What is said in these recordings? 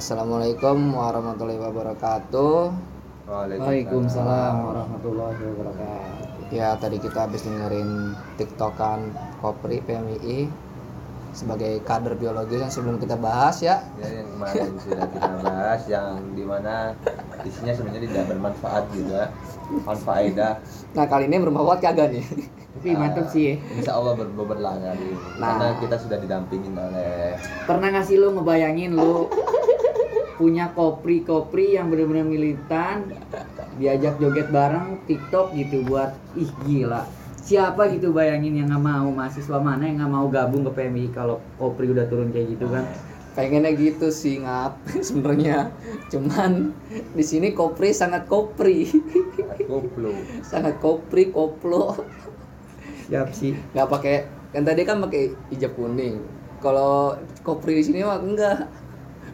Assalamualaikum warahmatullahi wabarakatuh. Waalaikumsalam warahmatullahi wabarakatuh. Ya tadi kita habis dengerin tiktokan Kopri PMII sebagai kader biologi yang sebelum kita bahas ya. Ya, yang kemarin sudah kita bahas yang di mana isinya sebenarnya tidak bermanfaat gitu ya manfaedah Nah kali ini bermanfaat kagak nih? Tapi mantep sih ya. Insya Allah berbobot lah kali ini Nah. karena kita sudah didampingin oleh Pernah nggak sih lu ngebayangin lu punya kopri-kopri yang benar-benar militan diajak joget bareng TikTok gitu buat ih gila siapa gitu bayangin yang nggak mau mahasiswa mana yang nggak mau gabung ke PMI kalau kopri udah turun kayak gitu kan Pengennya gitu sih ngap sebenarnya. Cuman di sini Kopri sangat Kopri, koplo sangat Kopri koplo. siap sih Nggak pakai kan tadi kan pakai hijab kuning. Kalau Kopri di sini mah enggak.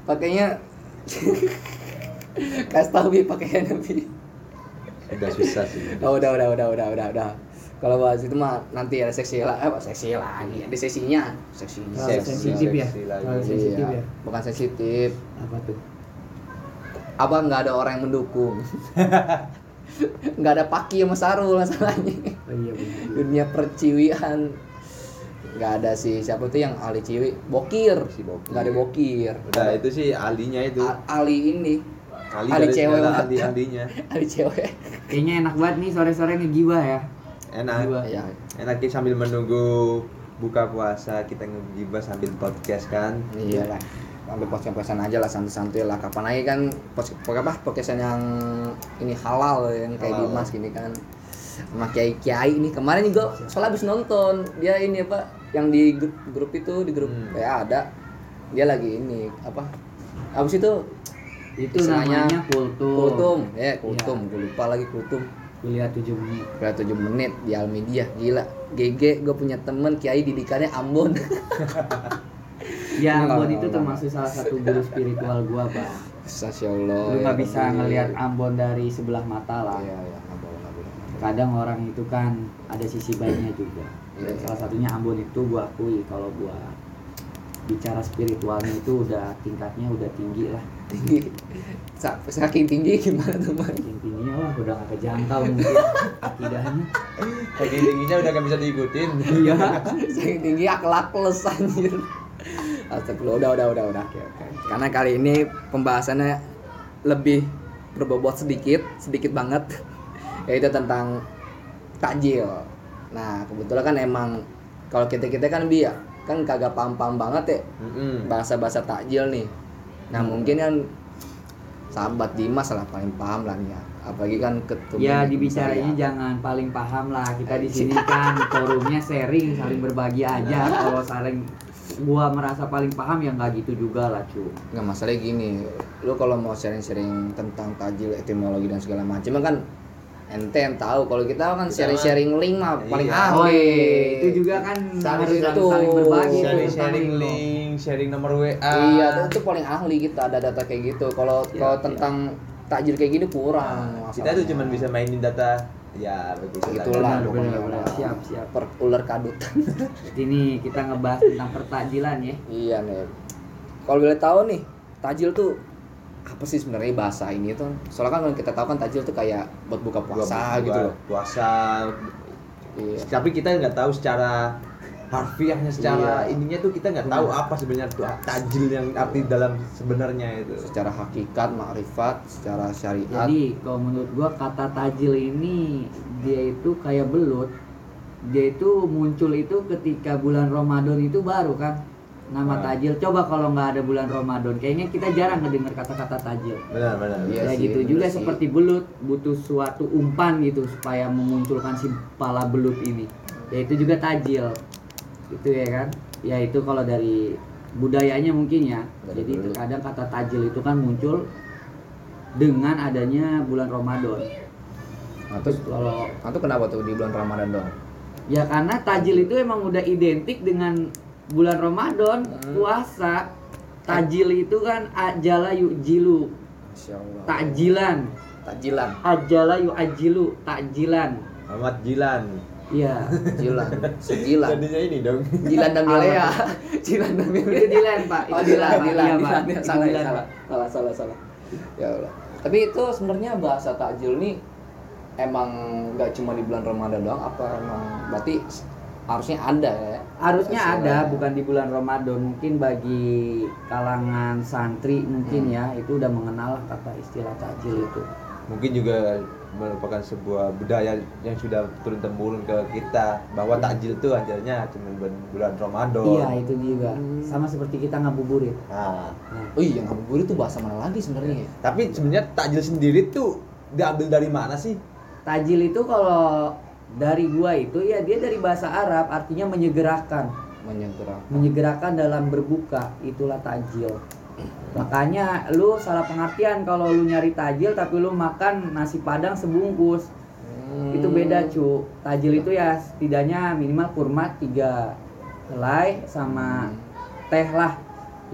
Pakainya kasih tahu bi pakaiannya bi. sudah susah sih. Oh, udah, udah, udah, udah, udah, udah. Kalau bahas itu mah nanti ada seksi lah, eh, seksi lagi, ada sesinya, Seksi, sensitif ya. Sensitif Iya, ya. bukan sensitif. apa tuh? Apa nggak ada orang yang mendukung? nggak ada Paki sama Sarul masalahnya. oh iya benar Dunia perciwian nggak ada sih. Siapa tuh yang ahli ciwi bokir. Si Bokir. nggak ada bokir. Udah itu sih alinya itu. A- ahli ini. Ali Ali cewek. ali alinya ahli cewek. Kayaknya enak banget nih sore-sore ngegibah ya. Enak. Gila. ya enaknya sambil menunggu buka puasa kita ngegibah sambil podcast kan? Iya lah. Ambil podcast-podcastan aja lah santai-santai lah. Kapan lagi kan podcast apa podcastan yang ini halal yang kayak Halal. Dimas gini kan. Sama kiai kiai ini kemarin juga soalnya habis nonton. Dia ini apa yang di grup, grup itu di grup Hmm. kayak ada. Dia lagi ini apa? Habis itu itu namanya kultum. Kultum. Ya kultum. Gue lupa lagi kultum. Kuliah 7 menit. Udah 7 menit di Almedia. Gila. GG gue punya temen kiai didikannya Ambon. Ya, Ambon itu termasuk salah satu guru spiritual gua, Bang. Masya Allah Lu ya nggak bisa Rabbi. ngelihat Ambon dari sebelah mata lah. Iya, iya, nggak boleh, nggak boleh. Kadang orang itu kan ada sisi baiknya juga. Iya, Dan iya. salah satunya Ambon itu gua akui kalau gua bicara spiritualnya itu udah tingkatnya udah tinggi lah. tinggi Sa- saking tinggi gimana tuh man Saking tingginya wah udah gak kejangkau mungkin akidahnya. saking tingginya udah gak bisa diikutin Iya. saking tinggi akhlakles anjir Astagfirullah udah udah udah udah oke oke karena kali ini pembahasannya lebih berbobot sedikit sedikit banget yaitu tentang takjil nah kebetulan kan emang kalau kita kita kan bi ya kan kagak paham paham banget ya Mm-mm. bahasa bahasa takjil nih nah mungkin kan sahabat Dimas lah paling paham lah nih ya apalagi kan ketemu Ya di dibicaranya Saya. jangan paling paham lah. Kita di sini kan forumnya sharing, saling berbagi aja. Kalau saling gua merasa paling paham ya nggak gitu juga lah, cu. nggak masalahnya gini lu kalau mau sharing-sharing tentang tajil etimologi dan segala macam kan ente yang tahu kalau kita kan sharing-sharing link mah paling Iya. ahli Oh, itu juga kan Saling harus itu. saling berbagi sharing sharing link. link sharing nomor WA iya itu, itu paling ahli kita ada data kayak gitu kalau Iya, kalau iya. tentang takjil kayak gini kurang Nah, kita tuh cuma bisa mainin data ya begitu Itulah. Benar, pokoknya benar, benar. Siap, siap. per ular kadutan Ini kita ngebahas tentang pertakjilan ya. iya nih kalau boleh tahu nih tajil tuh apa sih sebenarnya bahasa ini tuh soalnya kan kalau kita tahu kan tajil tuh kayak buat buka puasa gitu loh puasa iya tapi kita nggak tahu secara harfiahnya secara Iya. ininya tuh kita nggak tahu apa sebenarnya tuh tajil yang arti dalam sebenarnya itu secara hakikat makrifat secara syariat Jadi kalau menurut gua kata tajil ini dia itu kayak belut. Dia itu muncul itu ketika bulan Ramadan itu baru kan nama Ah. tajil. Coba kalau nggak ada bulan Ramadan, kayaknya kita jarang ngedengar kata-kata tajil. benar benar Iya ya sih, gitu juga sih. seperti belut butuh suatu umpan gitu supaya memunculkan si pala belut ini. Ya itu juga tajil. Gitu ya kan? Ya itu kalau dari budayanya mungkin ya. Dari Jadi belut. kadang kata tajil itu kan muncul dengan adanya bulan Ramadan. nah, terus Kalau nah, tuh kenapa tuh di bulan Ramadan dong ya karena tajil itu emang udah identik dengan bulan Ramadan, Hmm. puasa. Tajil itu kan ajala yujilu, takjilan. takjilan Ajala yu'ajilu, takjilan. Ahmad Jilan Iya. Jilan, sejilan. Jadinya ini dong. Jilan dan Milea. Jilan dan Milea. Itu Dilan, Pak. Oh, Itu Dilan, Pak. Dilan. Dilan. Ya, salah, ya, salah. Salah, salah, salah. Ya Allah. Tapi itu sebenarnya bahasa takjil nih emang nggak cuma di bulan Ramadan doang apa emang berarti harusnya ada ya? Harusnya Istilah. ada, bukan di bulan Ramadan. Mungkin bagi kalangan santri mungkin Hmm. ya itu udah mengenal kata istilah takjil itu. Mungkin juga merupakan sebuah budaya yang sudah turun temurun ke kita bahwa takjil itu ajarnya cuma bulan- bulan Ramadan. Iya, itu juga. Hmm. Sama seperti kita ngabuburit. Nah, Nah, Oh iya, ngabuburit itu bahasa mana lagi sebenarnya? ya? tapi sebenarnya takjil sendiri tuh diambil dari mana sih? Tajil itu kalau dari gua itu ya dia dari bahasa Arab artinya menyegerakan. Menyegera. Menyegerakan dalam berbuka itulah tajil. Makanya lu salah pengertian kalau lu nyari tajil tapi lu makan nasi padang sebungkus. Hmm. Itu beda cu. Tajil itu ya setidaknya minimal kurma tiga helai sama Hmm. teh lah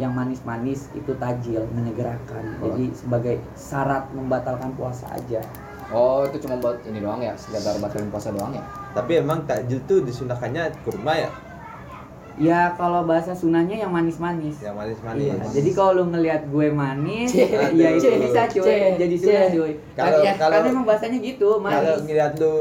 yang manis-manis itu tajil menyegerakan. Oh. Jadi sebagai syarat membatalkan puasa aja. Oh, itu cuma buat ini doang ya, sekedar batalin puasa doang ya? Tapi emang takjil tuh disunahkannya kurma ya, Ya kalau bahasa sunahnya yang manis-manis. yang manis-manis. Iya, jadi kalau lu ngelihat gue manis, ya itu bisa cuy, cek, jadi sunah cuy. Kalau- ya, kalau- karena emang bahasanya gitu, Kalau manis. ngeliat lu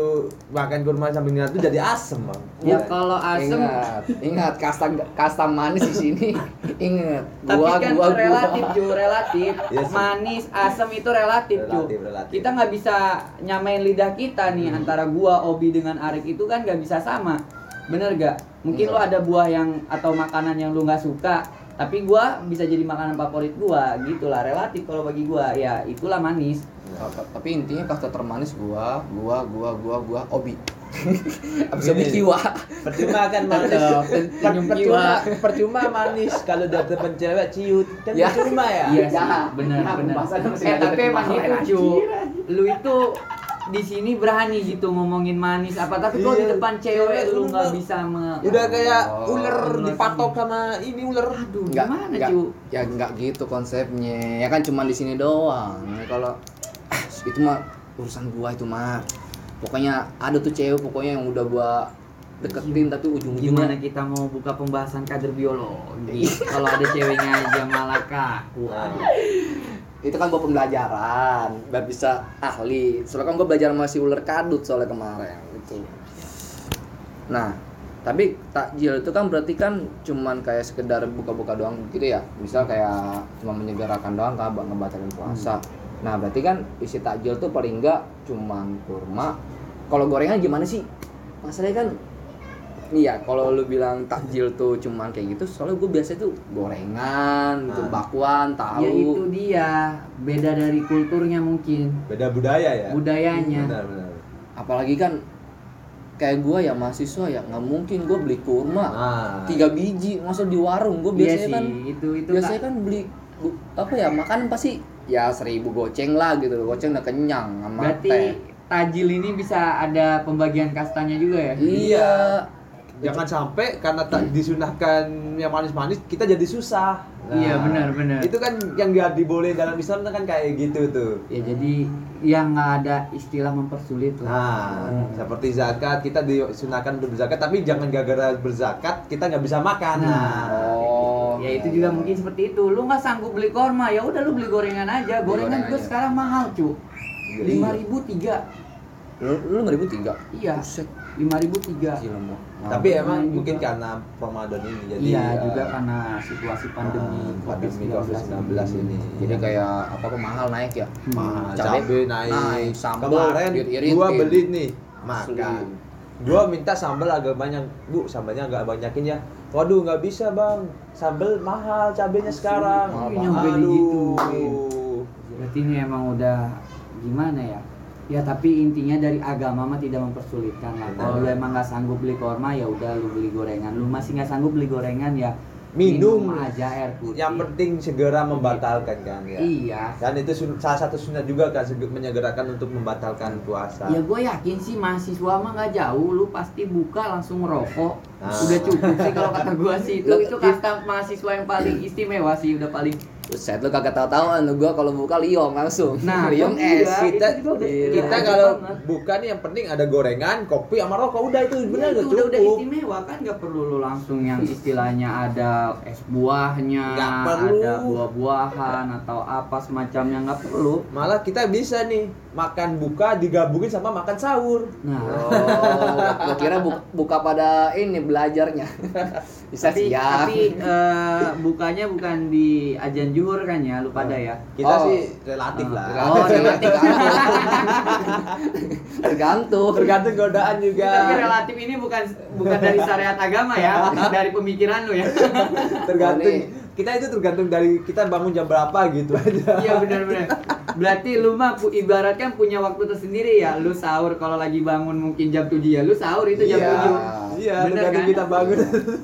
makan kurma sambil ngeliat tuh jadi asem bang. Ya kalau asem, Ingat, ingat kasta kasta manis di sini. Ingat. tapi Gua, kan gua, gua. relatif cuy, relatif. Iya sih. manis, asem itu relatif cuy. Relatif, relatif. Kita nggak bisa nyamain lidah kita nih Hmm. antara gua, Obi dengan Arik itu kan nggak bisa sama. Bener gak? Mungkin Enggak. ada buah yang atau makanan yang lu nggak suka, tapi gua bisa jadi makanan favorit gua, gitulah relatif kalau bagi gua. Ya itulah manis. Tapi- Tapi intinya kasta termanis gua, gua, gua, gua, gua, Obi. Abis Obi kiwa. Percuma kan manis. Mantap. Percuma, percuma manis kalau udah depan cewek ciut kan Ya. percuma ya. Iya sih, Ya, benar ya, benar. masih Eh tapi emang itu cu, lu itu di sini berani gitu ngomongin manis apa tapi kalau di Iya, depan cewek lu nggak mah bisa me Udah kayak Oh, ular dipatok sama ini ular. aduh Enggak, gimana enggak, cu ya enggak gitu konsepnya. Ya kan cuma di sini doang. Ya, Kalau ah, itu mah urusan gua itu mah. Pokoknya ada tuh cewek pokoknya yang udah gua deketin tapi gimana ujung-ujungnya kita mau buka pembahasan kader biologi kalau ada ceweknya aja malah kaku itu kan buat pembelajaran biar bisa ahli. Soalnya kan gue belajar masih ular kadut soalnya kemarin gitu. Nah tapi takjil itu kan berarti kan cuman kayak sekedar buka-buka doang gitu ya? Misal kayak cuma menyegerakan doang kan buat ngebatalin puasa? Nah berarti kan isi takjil tuh paling enggak cuman kurma. Kalau gorengan gimana sih? Masalahnya kan Iya, kalau lu bilang takjil tuh cuman kayak gitu, soalnya gue biasa tuh gorengan, gitu, Ah. bakwan, tahu. ya itu dia beda dari kulturnya mungkin beda budaya ya. budayanya Benar benar. apalagi kan kayak gua ya mahasiswa ya nggak mungkin gua beli kurma Nah, tiga biji masa di warung gua iya biasanya sih kan itu itu biasanya Kak. kan beli apa ya makan pasti ya seribu goceng lah gitu goceng udah kenyang sama berarti teh tajil ini bisa ada pembagian kastanya juga ya iya jangan sampai karena tak disunahkan yang manis-manis kita jadi susah. Iya, benar, benar. Itu kan yang nggak diboleh dalam Islam kan kayak gitu tuh. ya jadi yang nggak ada istilah mempersulit lah Nah, seperti zakat kita disunahkan untuk berzakat, tapi jangan gara-gara berzakat kita nggak bisa makan. Nah. oh ya itu juga mungkin seperti itu lu nggak sanggup beli korma ya udah lu beli gorengan aja gorengan gorengan gue aja. sekarang mahal cu Iya. lima ribu tiga lu lu nggak ribu tiga iya Buset, lima ribu tiga Tapi emang juga. mungkin karena Ramadan ini jadi iya ya, juga karena situasi pandemi ah, pandemi COVID-19 ini. jadi kayak apa mahal naik ya mahal Cabai cabai naik. naik, sambal Kemarin gua beli nih makan. Gua minta sambal agak banyak. Bu, sambalnya agak banyakin ya. Waduh, nggak bisa, Bang. Sambal mahal cabenya sekarang. Mahal Aduh. digituin. berarti ini emang udah gimana ya ya tapi intinya dari agama mah tidak mempersulitkan lah kalau lu emang nggak sanggup beli korma ya udah lu beli gorengan lu masih nggak sanggup beli gorengan ya Minum. aja air putih Yang penting segera membatalkan kan ya. iya Dan itu salah satu sunnah juga kan menyegerakan untuk membatalkan puasa. Ya gue yakin sih mahasiswa mah nggak jauh, lu pasti buka langsung ngerokok. Nah. Udah cukup sih kalau kata gue sih itu Lu- itu kasta mahasiswa yang paling istimewa sih, udah paling Buset lu kagak tahu-tahuan lu gua kalau buka liong langsung. Nah, liong iya, es. itu kita juga Gila. kita Enak kalau banget. buka nih yang penting ada gorengan kopi sama rokok udah itu benar Iya, udah itu udah, udah istimewa kan nggak perlu lu langsung yang istilahnya ada es buahnya, perlu. ada buah-buahan atau apa semacamnya nggak perlu. malah kita bisa nih makan buka digabungin sama makan sahur Nah, Oh, gua kira bu- buka pada ini belajarnya. Bisa tapi, siap. tapi eh, bukanya bukan di ajan juhur kan ya, lu pada ya. kita Oh. sih relatif Oh, lah Oh, relatif. Tergantung. tergantung godaan juga Tapi relatif ini bukan bukan dari syariat agama ya, dari pemikiran lu ya. tergantung Oh, nih. Kita itu tergantung dari kita bangun jam berapa gitu aja Iya benar-benar. Berarti lu mah ibaratkan punya waktu tersendiri ya. Lu sahur kalau lagi bangun mungkin jam 7 ya. Lu sahur itu jam Iya. 7. iya tergantung kan? kita bangun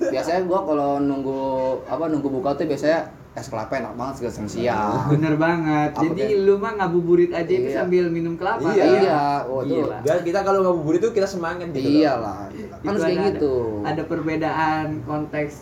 Biasanya gua kalau nunggu apa nunggu buka tuh biasanya es kelapa enak banget segala siang siang. Bener banget. Apa Jadi kayak- lu mah ngabuburit aja itu Iya. sambil minum kelapa. Iya. kan? Iya, oh itu. Gila. biar kita kalau ngabuburit itu kita semangat gitu. Iyalah. Kan Itu harus kayak ada- gitu. Ada perbedaan konteks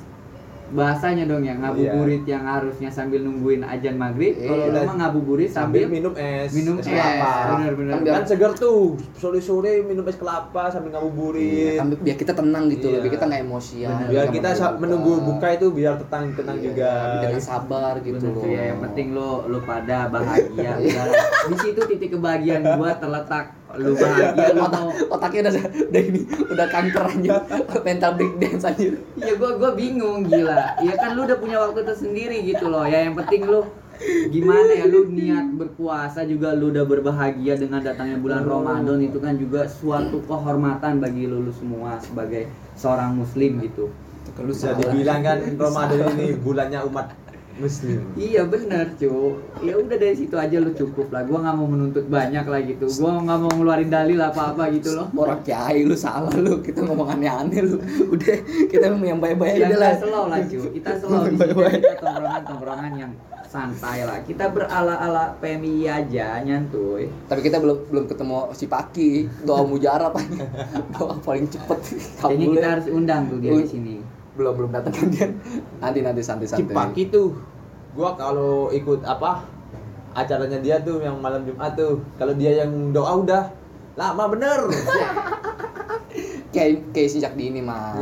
bahasanya dong ya ngabuburit yang harusnya sambil nungguin ajan maghrib Iya. kalau lu mah ngabuburit sambil sambil minum es minum es es. kelapa Bener-bener. Kan kan biar- seger tuh sore-sore minum es kelapa sambil Iya, ngabuburit kan biar kita tenang gitu, Iya. biar kita nggak emosian. Bener. biar nggak kita sa- menunggu buka itu biar tenang tenang Iya, juga dengan sabar gitu Bener loh. ya, yang penting lu lu pada bahagia. Iya. Udah, di situ titik kebahagiaan gua terletak. Lu bahagia, lu mau otaknya udah udah ini udah kanker aja mental breakdance aja Iya gua gua bingung gila. Iya kan lu udah punya waktu tersendiri gitu loh. Ya yang penting lu gimana ya lu niat berpuasa juga lu udah berbahagia dengan datangnya bulan Ramadan itu kan juga suatu kehormatan bagi lu, lu semua sebagai seorang muslim gitu. kalau bisa dibilang kan Ramadan ini bulannya umat muslim. Iya bener cu Ya udah dari situ aja lu cukup lah. Gua nggak mau menuntut banyak lah gitu. Gua nggak mau ngeluarin dalil apa-apa gitu loh. Orang kiai lu salah lu. Kita ngomong aneh-aneh lu. Udah kita yang baik-baik Ya aja lah. kita slow lah cu Kita slow. Di sini kita tongkrongan-tongkrongan yang santai lah. Kita berala-ala PMI aja nyantuy. Tapi kita belum belum ketemu si Paki. Doa mujarab aja. Doa paling cepet. Kayaknya Kabulnya. kita harus undang tuh dia di sini belum belum datang kan dia nanti nanti santai santai. Cipaki tuh gua kalau ikut apa acaranya dia tuh yang malam Jumat tuh. Kalau dia yang doa udah lama bener kayak kayak sejak dini mah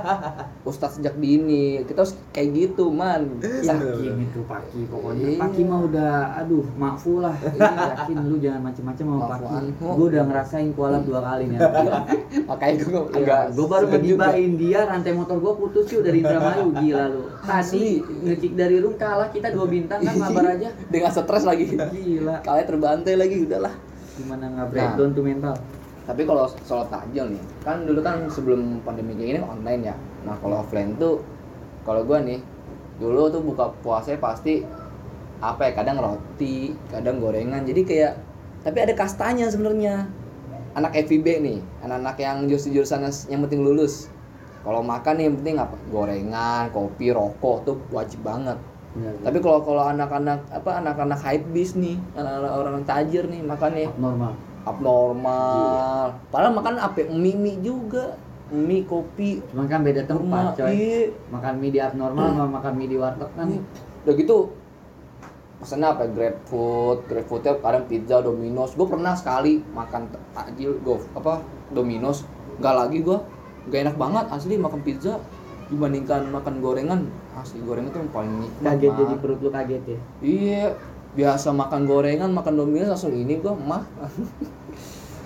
Ustadz sejak dini. Kita harus kayak gitu man. Yakin itu Paki pokoknya. Iya. Paki mah udah aduh makfu lah. Iya, Yakin lu jangan macem-macem sama Paki. Gue udah ngerasain kualap dua kali nih. Makanya gue Enggak, gue baru ngegibahin dia, rantai motor gue putus cuy dari Indramayu, gila lu. Tadi ngekick dari room kalah kita dua bintang kan mabar aja. dengan stres lagi. Gila. kalian terbantai lagi udahlah. Gimana nggak breakdown tuh mental? Tapi kalau sholat takjil nih kan dulu kan sebelum pandemi kayak gini online ya. Nah kalau offline tuh kalau gua nih dulu tuh buka puasa pasti apa ya kadang roti kadang gorengan. Jadi kayak tapi ada kastanya sebenarnya. Anak FIB nih anak-anak yang jurusan-jurusan yang penting lulus. Kalau makan nih yang penting apa? Gorengan kopi rokok tuh wajib banget. Tapi kalau kalau anak-anak apa anak-anak hype bis nih anak-anak orang tajir nih makannya. Normal. Abnormal. Padahal makan apa mie mie juga. Mie kopi. Cuman kan beda tempat, coy. iya. Makan mie di abnormal sama makan mie di warteg kan. udah gitu pesannya apa? Grab food grab foodnya kadang pizza domino's. Gue pernah sekali makan takjil gue apa domino's. Nggak lagi gue gak enak banget asli makan pizza. Dibandingkan makan gorengan asli gorengan tuh yang paling nikmat Kaget jadi perut lu kaget ya. iya biasa makan gorengan makan domino's langsung ini gue mah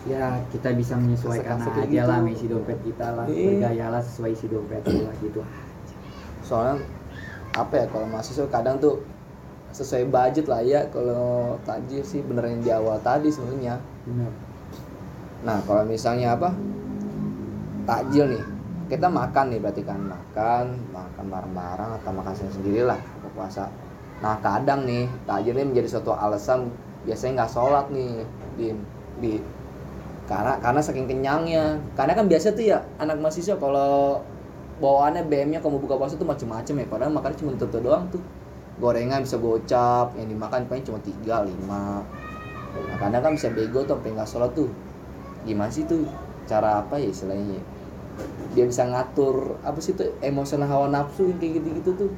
Ya kita bisa menyesuaikan aja gitu. lah isi dompet kita lah. Iya. Bergayalah sesuai isi dompet lah gitu. soalnya apa ya kalau mahasiswa kadang tuh sesuai budget lah ya kalau takjil sih bener yang di awal tadi sebenarnya nah kalau misalnya apa takjil nih kita makan nih berarti kan makan makan bareng-bareng atau makan sendiri lah buka puasa nah kadang nih takjil ini menjadi suatu alasan biasanya nggak sholat nih di di karena karena saking kenyangnya. Karena kan biasa tuh ya anak mahasiswa kalau bawaannya BM-nya kalau mau buka puasa tuh macem-macem ya. Padahal makannya cuma itu doang tuh. Gorengan bisa gocap yang dimakan paling cuma tiga lima. Nah kadang kan bisa bego tuh sampai nggak sholat tuh. Gimana sih tuh cara apa ya istilahnya? Dia bisa ngatur apa sih tuh emosional hawa nafsu kayak gitu-gitu tuh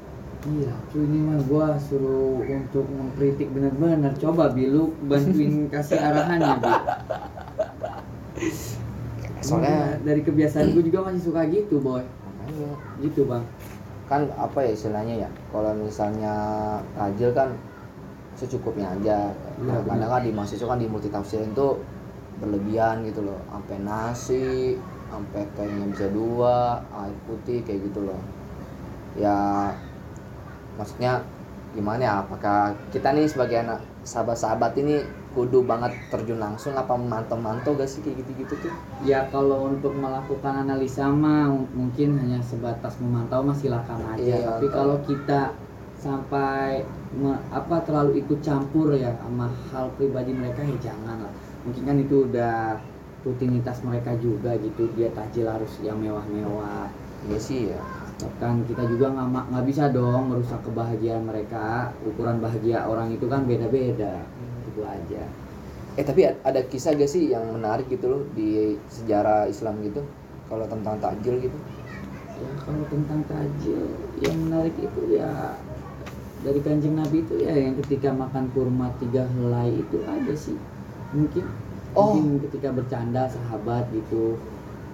Iya, cuy ini mah gua suruh untuk mengkritik benar-benar. Coba Bi, lu bantuin kasih arahannya, Bi. soalnya dari kebiasaan gua juga masih suka gitu, boy. makanya Gitu, Bang. kan apa ya istilahnya ya kalau misalnya tajil kan secukupnya aja Iya, kadang kan di mahasiswa kan di multitafsirin tuh berlebihan gitu loh sampai nasi sampai kayaknya bisa dua air putih kayak gitu loh ya maksudnya gimana ya apakah kita nih sebagai anak sahabat-sahabat ini kudu banget terjun langsung apa mantau-mantau gak sih kayak gitu-gitu tuh Ya kalau untuk melakukan analisa mah mungkin hanya sebatas memantau mah silakan aja. Iya, Tapi kalau kita sampai me- apa terlalu ikut campur ya sama hal pribadi mereka ya jangan lah. Mungkin kan itu udah rutinitas mereka juga gitu dia tajil harus yang mewah-mewah. iya sih ya Kan kita juga nggak nggak bisa dong merusak kebahagiaan mereka. Ukuran bahagia orang itu kan beda-beda. Itu aja. Eh tapi ada kisah gak sih yang menarik gitu loh di sejarah Islam gitu kalau tentang takjil gitu? ya kalau tentang tajil yang menarik itu ya dari kanjeng nabi itu ya yang ketika makan kurma tiga helai itu ada sih mungkin Oh. mungkin ketika bercanda sahabat gitu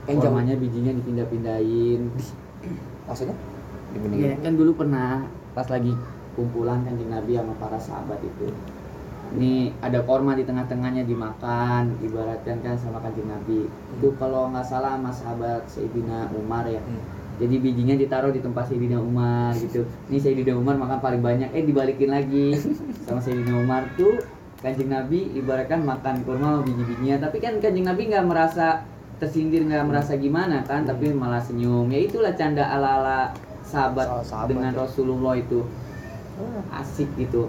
jam- kurmanya bijinya dipindah-pindahin Maksudnya? Di ya mending kan dulu pernah pas lagi kumpulan kanjeng nabi sama para sahabat itu. Ini ada korma di tengah-tengahnya dimakan ibaratkan kan sama kanjeng nabi. Itu kalau nggak salah sama sahabat Sayyidina Umar ya. Hmm. jadi bijinya ditaruh di tempat Sayyidina Umar gitu. Ini Sayyidina Umar makan paling banyak. Eh dibalikin lagi sama Sayyidina Umar tuh kanjeng Nabi ibaratkan makan kurma sama biji-bijinya. Tapi kan kanjeng Nabi nggak merasa tersindir nggak merasa gimana kan tapi malah senyum ya itulah canda ala-ala sahabat, Salah sahabat dengan ya. Rasulullah itu asik gitu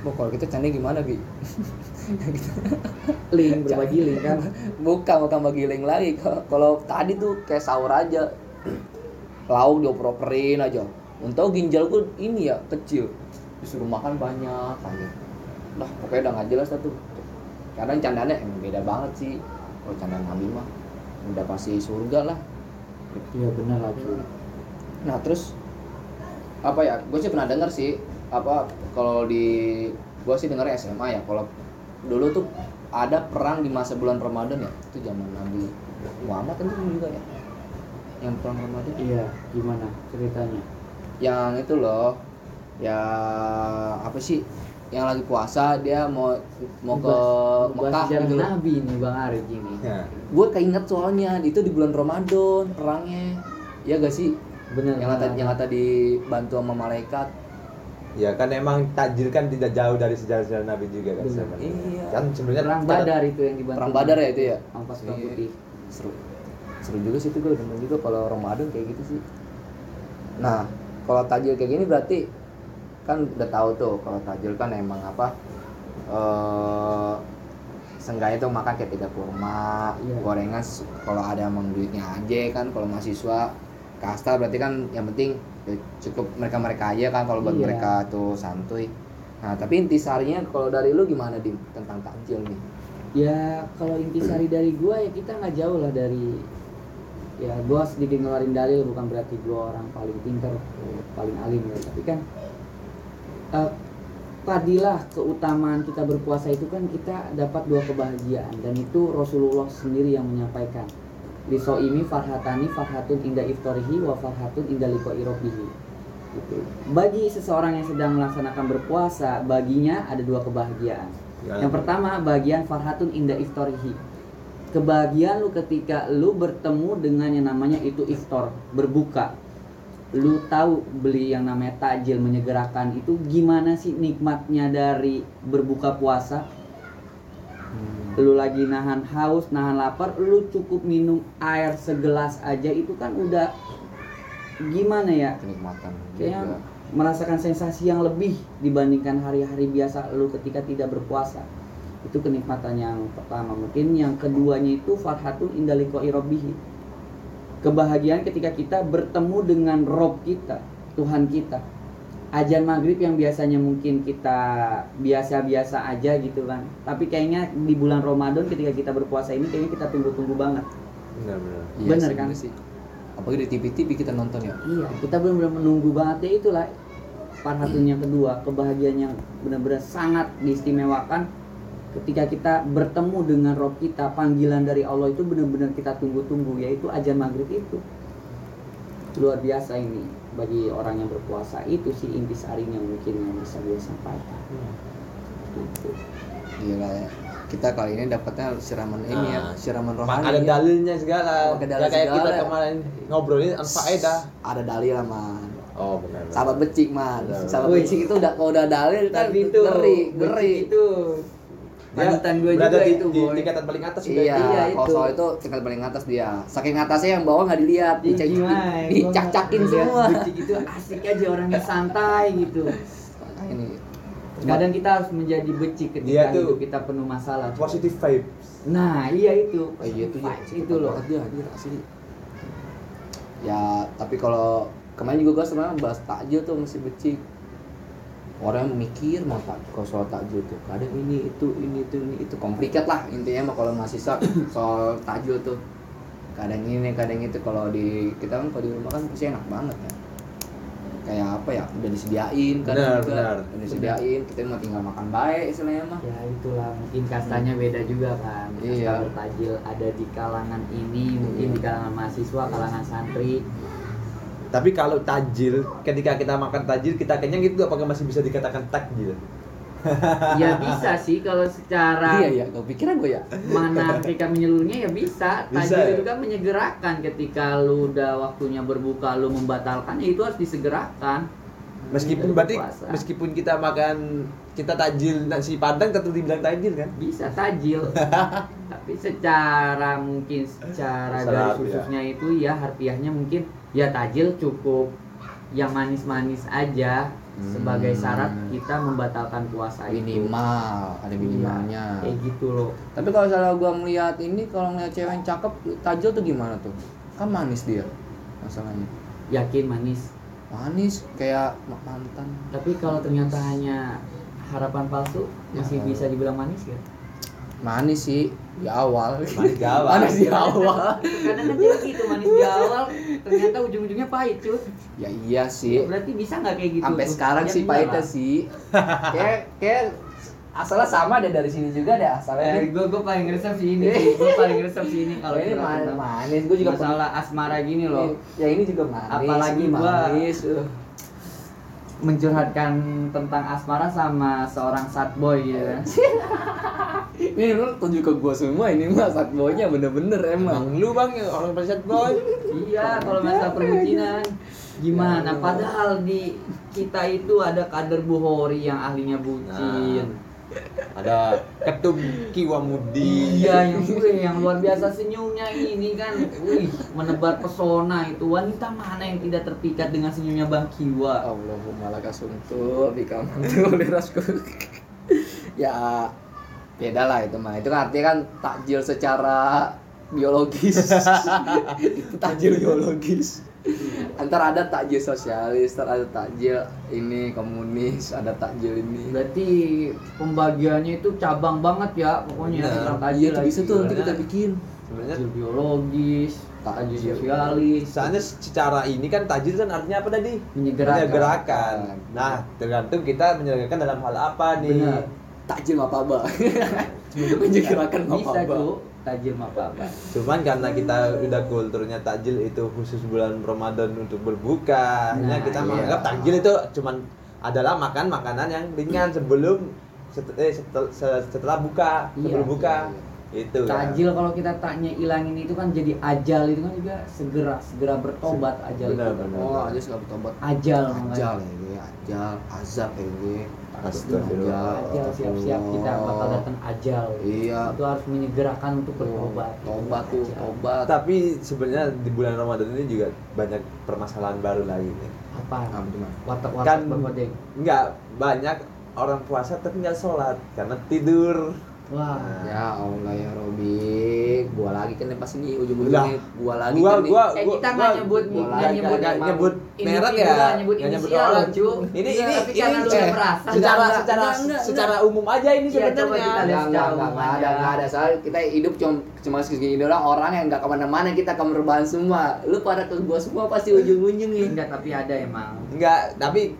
Oh, kalau gitu canda gimana, Bi? link berbagi link kan bukan, bukan bagi link lagi. Kalau- tadi tuh kayak sahur aja. Lauk dioper-operin aja. Untuk ginjalku ini ya kecil. Disuruh makan banyak aja. Lah, pokoknya udah nggak jelas tuh. Kadang candanya emang beda banget sih. Kalau candaan Nabi mah udah pasti surga lah. iya benar cuy Nah terus apa ya? Gue sih pernah denger sih apa kalau di gue sih denger SMA ya. Kalau dulu tuh ada perang di masa bulan Ramadan ya. Itu zaman Nabi Muhammad kan itu juga ya. Yang perang Ramadan. iya gimana ceritanya Yang itu loh. Ya apa sih? Yang lagi puasa dia mau mau ke Mekah gitu loh. Nabi nih Bang Arif ini Ya. Gue keinget soalnya itu di bulan Ramadan perangnya. Ya gak sih? bener Yang kata yang kata dibantu sama malaikat. Ya kan emang tajil kan tidak jauh dari sejarah-sejarah Nabi juga kan Benar. sebenarnya. Iya. Kan sebenarnya perang cara- Badar itu yang dibantu Perang Badar ya itu ya? pasukan Iya. putih seru seru juga sih itu gue demen juga kalau Ramadan kayak gitu sih nah kalau tajil kayak gini berarti kan udah tahu tuh kalau tajil kan emang apa eh seenggaknya tuh makan kayak tiga kurma Iya. gorengan kalau ada emang duitnya aja kan kalau mahasiswa kasta berarti kan yang penting ya cukup mereka mereka aja kan kalau buat Iya. mereka tuh santuy nah tapi intisarinya kalau dari lu gimana dim tentang takjil nih ya kalau intisari dari gua ya kita nggak jauh lah dari ya gua sedikit ngeluarin dalil bukan berarti gua orang paling pintar paling alim ya tapi kan eh, fadilah keutamaan kita berpuasa itu kan kita dapat dua kebahagiaan dan itu Rasulullah sendiri yang menyampaikan. Di soimi farhatani farhatun inda iftorihi wa farhatun inda liqa'i rabbihi. Gitu. bagi seseorang yang sedang melaksanakan berpuasa baginya ada dua kebahagiaan. Ya. yang pertama bagian farhatun inda iftorihi. Kebahagiaan lu ketika lu bertemu dengan yang namanya itu iftar berbuka lu tahu beli yang namanya takjil menyegerakan itu gimana sih nikmatnya dari berbuka puasa? Lu lagi nahan haus nahan lapar lu cukup minum air segelas aja itu kan udah gimana ya? Kenikmatan juga. merasakan sensasi yang lebih dibandingkan hari-hari biasa lu ketika tidak berpuasa. Itu kenikmatan yang pertama. Mungkin yang keduanya itu farhatun indaliko irobihi kebahagiaan ketika kita bertemu dengan Rob kita Tuhan kita ajan maghrib yang biasanya mungkin kita biasa-biasa aja gitu kan tapi kayaknya di bulan Ramadan ketika kita berpuasa ini kayaknya kita tunggu-tunggu banget Benar-benar. Iya Bener sih, kan? bener sih. Apalagi di TV-TV kita nonton ya. Iya, kita belum belum menunggu banget ya itulah part satunya kedua kebahagiaan yang benar-benar sangat diistimewakan ketika kita bertemu dengan Rob kita panggilan dari Allah itu benar-benar kita tunggu-tunggu yaitu ajan maghrib itu luar biasa ini bagi orang yang berpuasa itu sih intisarinya mungkin yang bisa gue sampaikan gitu. Gila ya. Kita kali ini dapatnya siraman ini ya, Nah, siraman rohani. ada ya. dalilnya segala. Ya dalil kayak kita segala. kemarin ngobrolin faedah. Ada dalil lah, Man. Oh benar. Sahabat becik, Man. Sahabat becik itu udah kalau udah dalil kan tapi itu ngeri, ngeri. itu panutan gue juga di, itu di boy tingkatan paling atas. Iya, Iya, kalau itu. soal itu tingkat paling atas dia. Saking atasnya yang bawah nggak dilihat, gimana? dicak-cakin Gua semua. ngeliat Becik itu asik aja orangnya santai gitu Nah, ini kadang kita harus menjadi becik ketika Dia tuh kita penuh masalah Positive vibe. nah iya itu Oh iya itu ya, Vibes itu loh dia anjir asli. Ya, tapi kalau kemarin juga gue sebenarnya bahas takjil tuh masih becik. Orang yang mikir mau tak kalau soal takjil tuh? Kadang ini itu ini itu ini itu komplikat lah intinya mah kalau mahasiswa soal takjil tuh. Kadang ini kadang itu. Kalau di kita kan kalau di rumah kan pasti enak banget ya. Kayak apa ya udah disediain kan Benar, juga. benar. udah disediain kita mau tinggal makan baik istilahnya mah. Ya itulah. Mungkin kastanya beda juga kan kasta Iya. bertajil ada di kalangan ini mungkin Iya. di kalangan mahasiswa kalangan santri Tapi kalau tajil, ketika kita makan tajil kita kenyang itu apakah masih bisa dikatakan takjil? ya bisa sih kalau secara iya iya gue pikiran gue ya mana ketika menyeluruhnya ya bisa Bisa tajil ya? itu kan menyegerakan ketika lu udah waktunya berbuka lu membatalkan ya itu harus disegerakan Meskipun berarti puasa. meskipun kita makan kita tajil nasi padang tetap dibilang tajil kan? bisa tajil tapi secara mungkin secara Secara dari harfiah. khususnya itu ya harfiahnya mungkin ya tajil cukup yang manis-manis aja sebagai Hmm. syarat kita membatalkan puasa itu. Minimal ada minimalnya. Iya, kayak gitu loh. Tapi kalau misalnya gua melihat ini kalau ngeliat cewek yang cakep tajil tuh gimana tuh? Kan manis dia masalahnya. Yakin manis? Manis kayak ma- mantan. Tapi kalau ternyata hanya harapan palsu masih Ya. bisa dibilang manis ya manis sih di awal Manis di awal. manis di awal kadang kan jadi gitu manis di awal ternyata ujung-ujungnya pahit cuy ya iya sih berarti bisa nggak kayak gitu sampai tuh? sekarang Ya sih pahitnya lah. sih kayak kayak asalnya sama deh dari sini juga deh asalnya Eh, gue gue paling resep sih ini. Gue paling resep sih ini kalau ini manis, manis gue juga masalah asmara gini loh. ya ini juga manis Apalagi ini gua- manis uh. Mencurhatkan tentang asmara sama seorang sad boy gitu kan. ini lu tunjuk ke gua semua ini mah saat boynya bener-bener emang lu bang yang orang preset boy? iya, kalau masalah perbucinan gimana? Padahal di kita itu ada kader Buhori yang ahlinya bucin. Ada ketum Kiwamudi. Iya, yang gue yang luar biasa senyumnya ini kan, wih, menebar pesona itu. Wanita mana yang tidak terpikat dengan senyumnya Bang Kiwa? Allahumma laka sumtul bika mantul lirasku ya beda lah itu mah. Itu kan artinya kan takjil secara biologis. Itu takjil biologis antar ada takjil sosialis ntar ada takjil ini komunis ada takjil ini Berarti pembagiannya itu cabang banget ya pokoknya tentang iya takjil itu bisa lagi. tuh nanti kita bikin Sebenarnya takjil biologis, takjil Takjil. sosialis, Soalnya secara ini kan tajil kan artinya apa tadi? menyegerakan. Menyegerakan. Nah, tergantung kita menyegerakan dalam hal apa nih. Benar. takjil mapaba menyegerakan Bisa mapaba tuh takjil apa Cuman karena kita udah kulturnya takjil itu khusus bulan Ramadan untuk berbuka, Nah, nah, kita iya. menganggap takjil itu cuman adalah makan makanan yang ringan sebelum set- eh, setel- se- setelah buka, Iya, sebelum buka. iya, Itu kan. Takjil kalau kita tanya ilangin itu kan jadi ajal itu kan juga segera segera bertobat ajal Benar, itu. benar. oh aja suka bertobat Ajal ajal ya gue ajal azab ya gue Astagfirullah. Ajal siap-siap kita bakal datang ajal. iya Itu harus menyegerakan untuk bertobat. tobat tuh Ajal. tobat Tapi sebenarnya di bulan Ramadan ini juga banyak permasalahan baru lagi nih. Apa? Watak-watak Kan berbodeng. nggak banyak orang puasa tapi nggak sholat karena tidur. Wah. ya Allah ya Robi gua lagi kan pas ini ujung Udah. ujungnya gua lagi Gua kan nih. gua Eh, gua- kita nggak nyebut gua nggak lagi nyebut nggak emang nyebut merek ya, nggak nyebut nggak nyebut inisial cu. Ini ini ini eh, secara Enggak, secara enggak, enggak, secara umum aja ini Iya, sebenarnya. enggak, enggak ada, aja. enggak ada. Soalnya kita hidup cuma cuma segini doang orang yang enggak ke mana-mana kita ke rebahan semua. Lu pada ke gua semua pasti ujung-ujung nih. Enggak, tapi ada emang. Enggak, tapi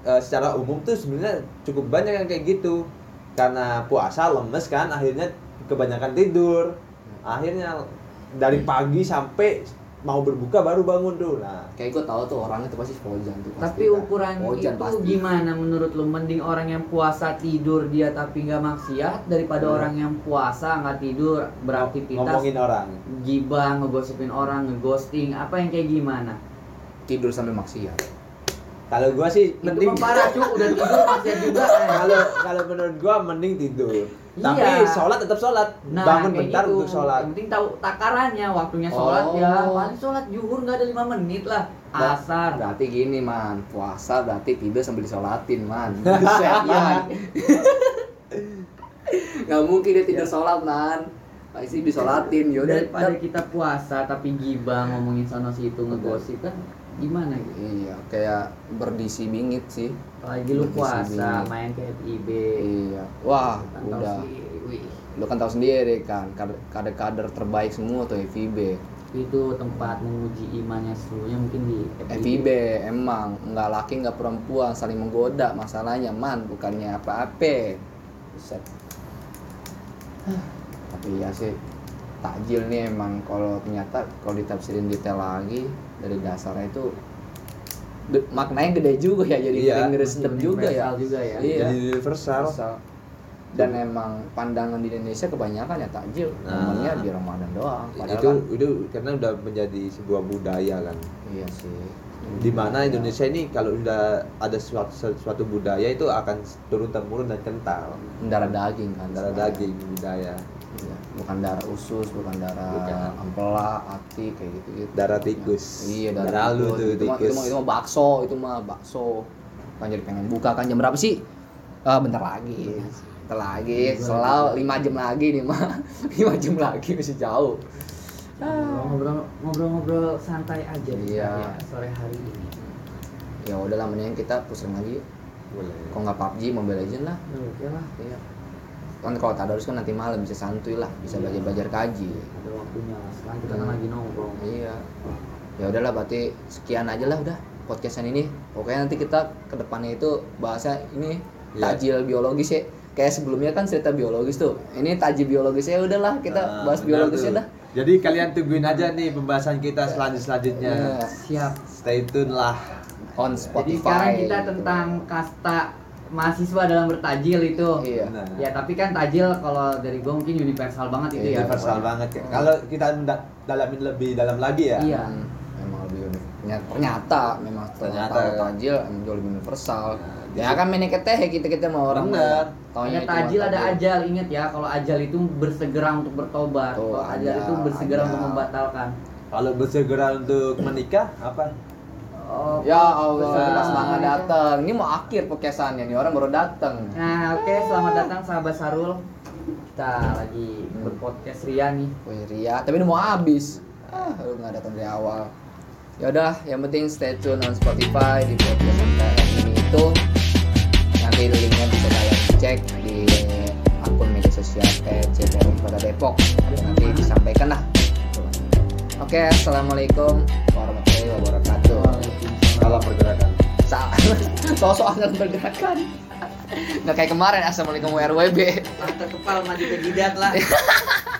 eh, secara umum tuh sebenarnya cukup banyak yang kayak gitu karena puasa lemes kan akhirnya kebanyakan tidur akhirnya dari pagi sampai mau berbuka baru bangun tuh nah kayak gue tahu tuh orangnya tuh pasti Fojan tuh pasti Tapi kan. ukuran Fojan itu pasti. gimana menurut lu? Mending orang yang puasa tidur dia tapi nggak maksiat daripada Hmm. orang yang puasa nggak tidur beraktivitas ngomongin orang gibah, ngegosipin orang, ngeghosting, apa yang kayak gimana? tidur sambil maksiat kalau gua sih Itu mending parah cu, udah tidur maksiat juga. eh. kalau kalau menurut gua mending tidur tapi Iya. sholat tetap sholat Nah, bangun bentar gitu. untuk sholat Yang penting tahu takarannya, waktunya sholat Oh. ya. Paling sholat zuhur nggak ada lima menit lah. Asar. berarti gini man puasa berarti tidur sambil disolatin man Buset, iya. nggak mungkin dia tidur sholat man pasti disolatin yaudah Daripada kita puasa tapi gibah ngomongin sana situ ngegosip kan gimana gitu. iya kayak berdisi bingit sih. Apalagi lu puasa bingit. main ke FIB. iya. Wah Kan udah. lu kan tahu sendiri kan kader- kader-kader terbaik semua tuh FIB itu tempat menguji imannya seluruhnya mungkin di FIB emang. Nggak laki nggak perempuan saling menggoda masalahnya. Man bukannya apa-apa. Tapi ya sih takjil nih emang kalau ternyata kalau ditafsirin detail lagi dari dasarnya itu maknanya gede juga ya jadi Iya, sedep juga ya. juga ya. iya. Jadi universal. Universal. dan emang pandangan di Indonesia kebanyakan ya takjil Nah. momennya di Ramadan doang padahal itu kan, itu karena udah menjadi sebuah budaya kan. Iya sih. Di mana Indonesia ini kalau udah ada suatu, suatu budaya itu akan turun temurun dan kental. Darah daging kan darah daging budaya. Iya, bukan darah usus bukan darah Bukan. ampela hati kayak gitu gitu darah tikus. Iya darah, darah lu tikus. tuh itu mah, itu tikus. mah itu mah bakso itu mah bakso. Kan jadi pengen buka kan jam berapa sih? Ah bentar lagi. Bentar lagi selalu lima jam lagi nih mah. Lima jam lagi masih jauh. Ngobrol- ngobrol-ngobrol santai aja nih, Iya. ya, sore hari ini. ya udahlah mendingan kita pusing lagi boleh. Kalau nggak PUBG Mobile Legend lah. Oke lah, iya kan kalau tadarus kan nanti malam bisa santuy lah bisa belajar belajar kaji ada waktunya. Sekarang kita kan Hmm. lagi nongkrong. Iya. Ya udahlah berarti sekian aja lah udah podcastan ini. Pokoknya nanti kita ke depannya itu bahasa ini Iya. tajil biologis ya. Kayak sebelumnya kan cerita biologis tuh. Ini tajil biologis ya udahlah kita Nah, bahas biologisnya dah. jadi kalian tungguin aja nih pembahasan kita selanjut selanjutnya Iya. Siap. stay tune lah On Jadi Spotify. sekarang kita tentang kasta mahasiswa dalam bertajil itu. Iya. Nah, Ya tapi kan tajil kalau dari gue mungkin universal banget itu ya. universal pokoknya. banget kan kalau kita dalamin lebih dalam lagi ya Iya. Hmm, memang lebih unik. Ternyata, ternyata memang Ternyata. tahu tajil emang jauh lebih universal. Ya kan main teh kita kita mau orang Bener. Taunya tajil, ada ajal. Ingat ya, kalau ajal itu bersegera untuk bertobat. Tuh, Kalau ajal ajal, itu bersegera ajal. untuk membatalkan. kalau bersegera untuk menikah apa Oh, Ya Allah, pas banget dateng. Ini mau akhir podcastannya nih orang baru dateng. Nah, oke, selamat datang sahabat Sarul. Kita lagi Hmm. berpodcast Ria nih. Wih Ria, tapi ini mau habis. Ah, lu nggak datang dari awal. Ya udah, yang penting stay tune on Spotify di podcast ini itu. Nanti linknya bisa kalian cek di akun media sosial PCPR Kota Depok. Nanti disampaikan lah. Oke, assalamualaikum warahmatullahi wabarakatuh. Salah pergerakan Sa- Sosok akan bergerakan. Nggak kayak kemarin assalamualaikum WRWB. Mata kepal maju ke jidat lah.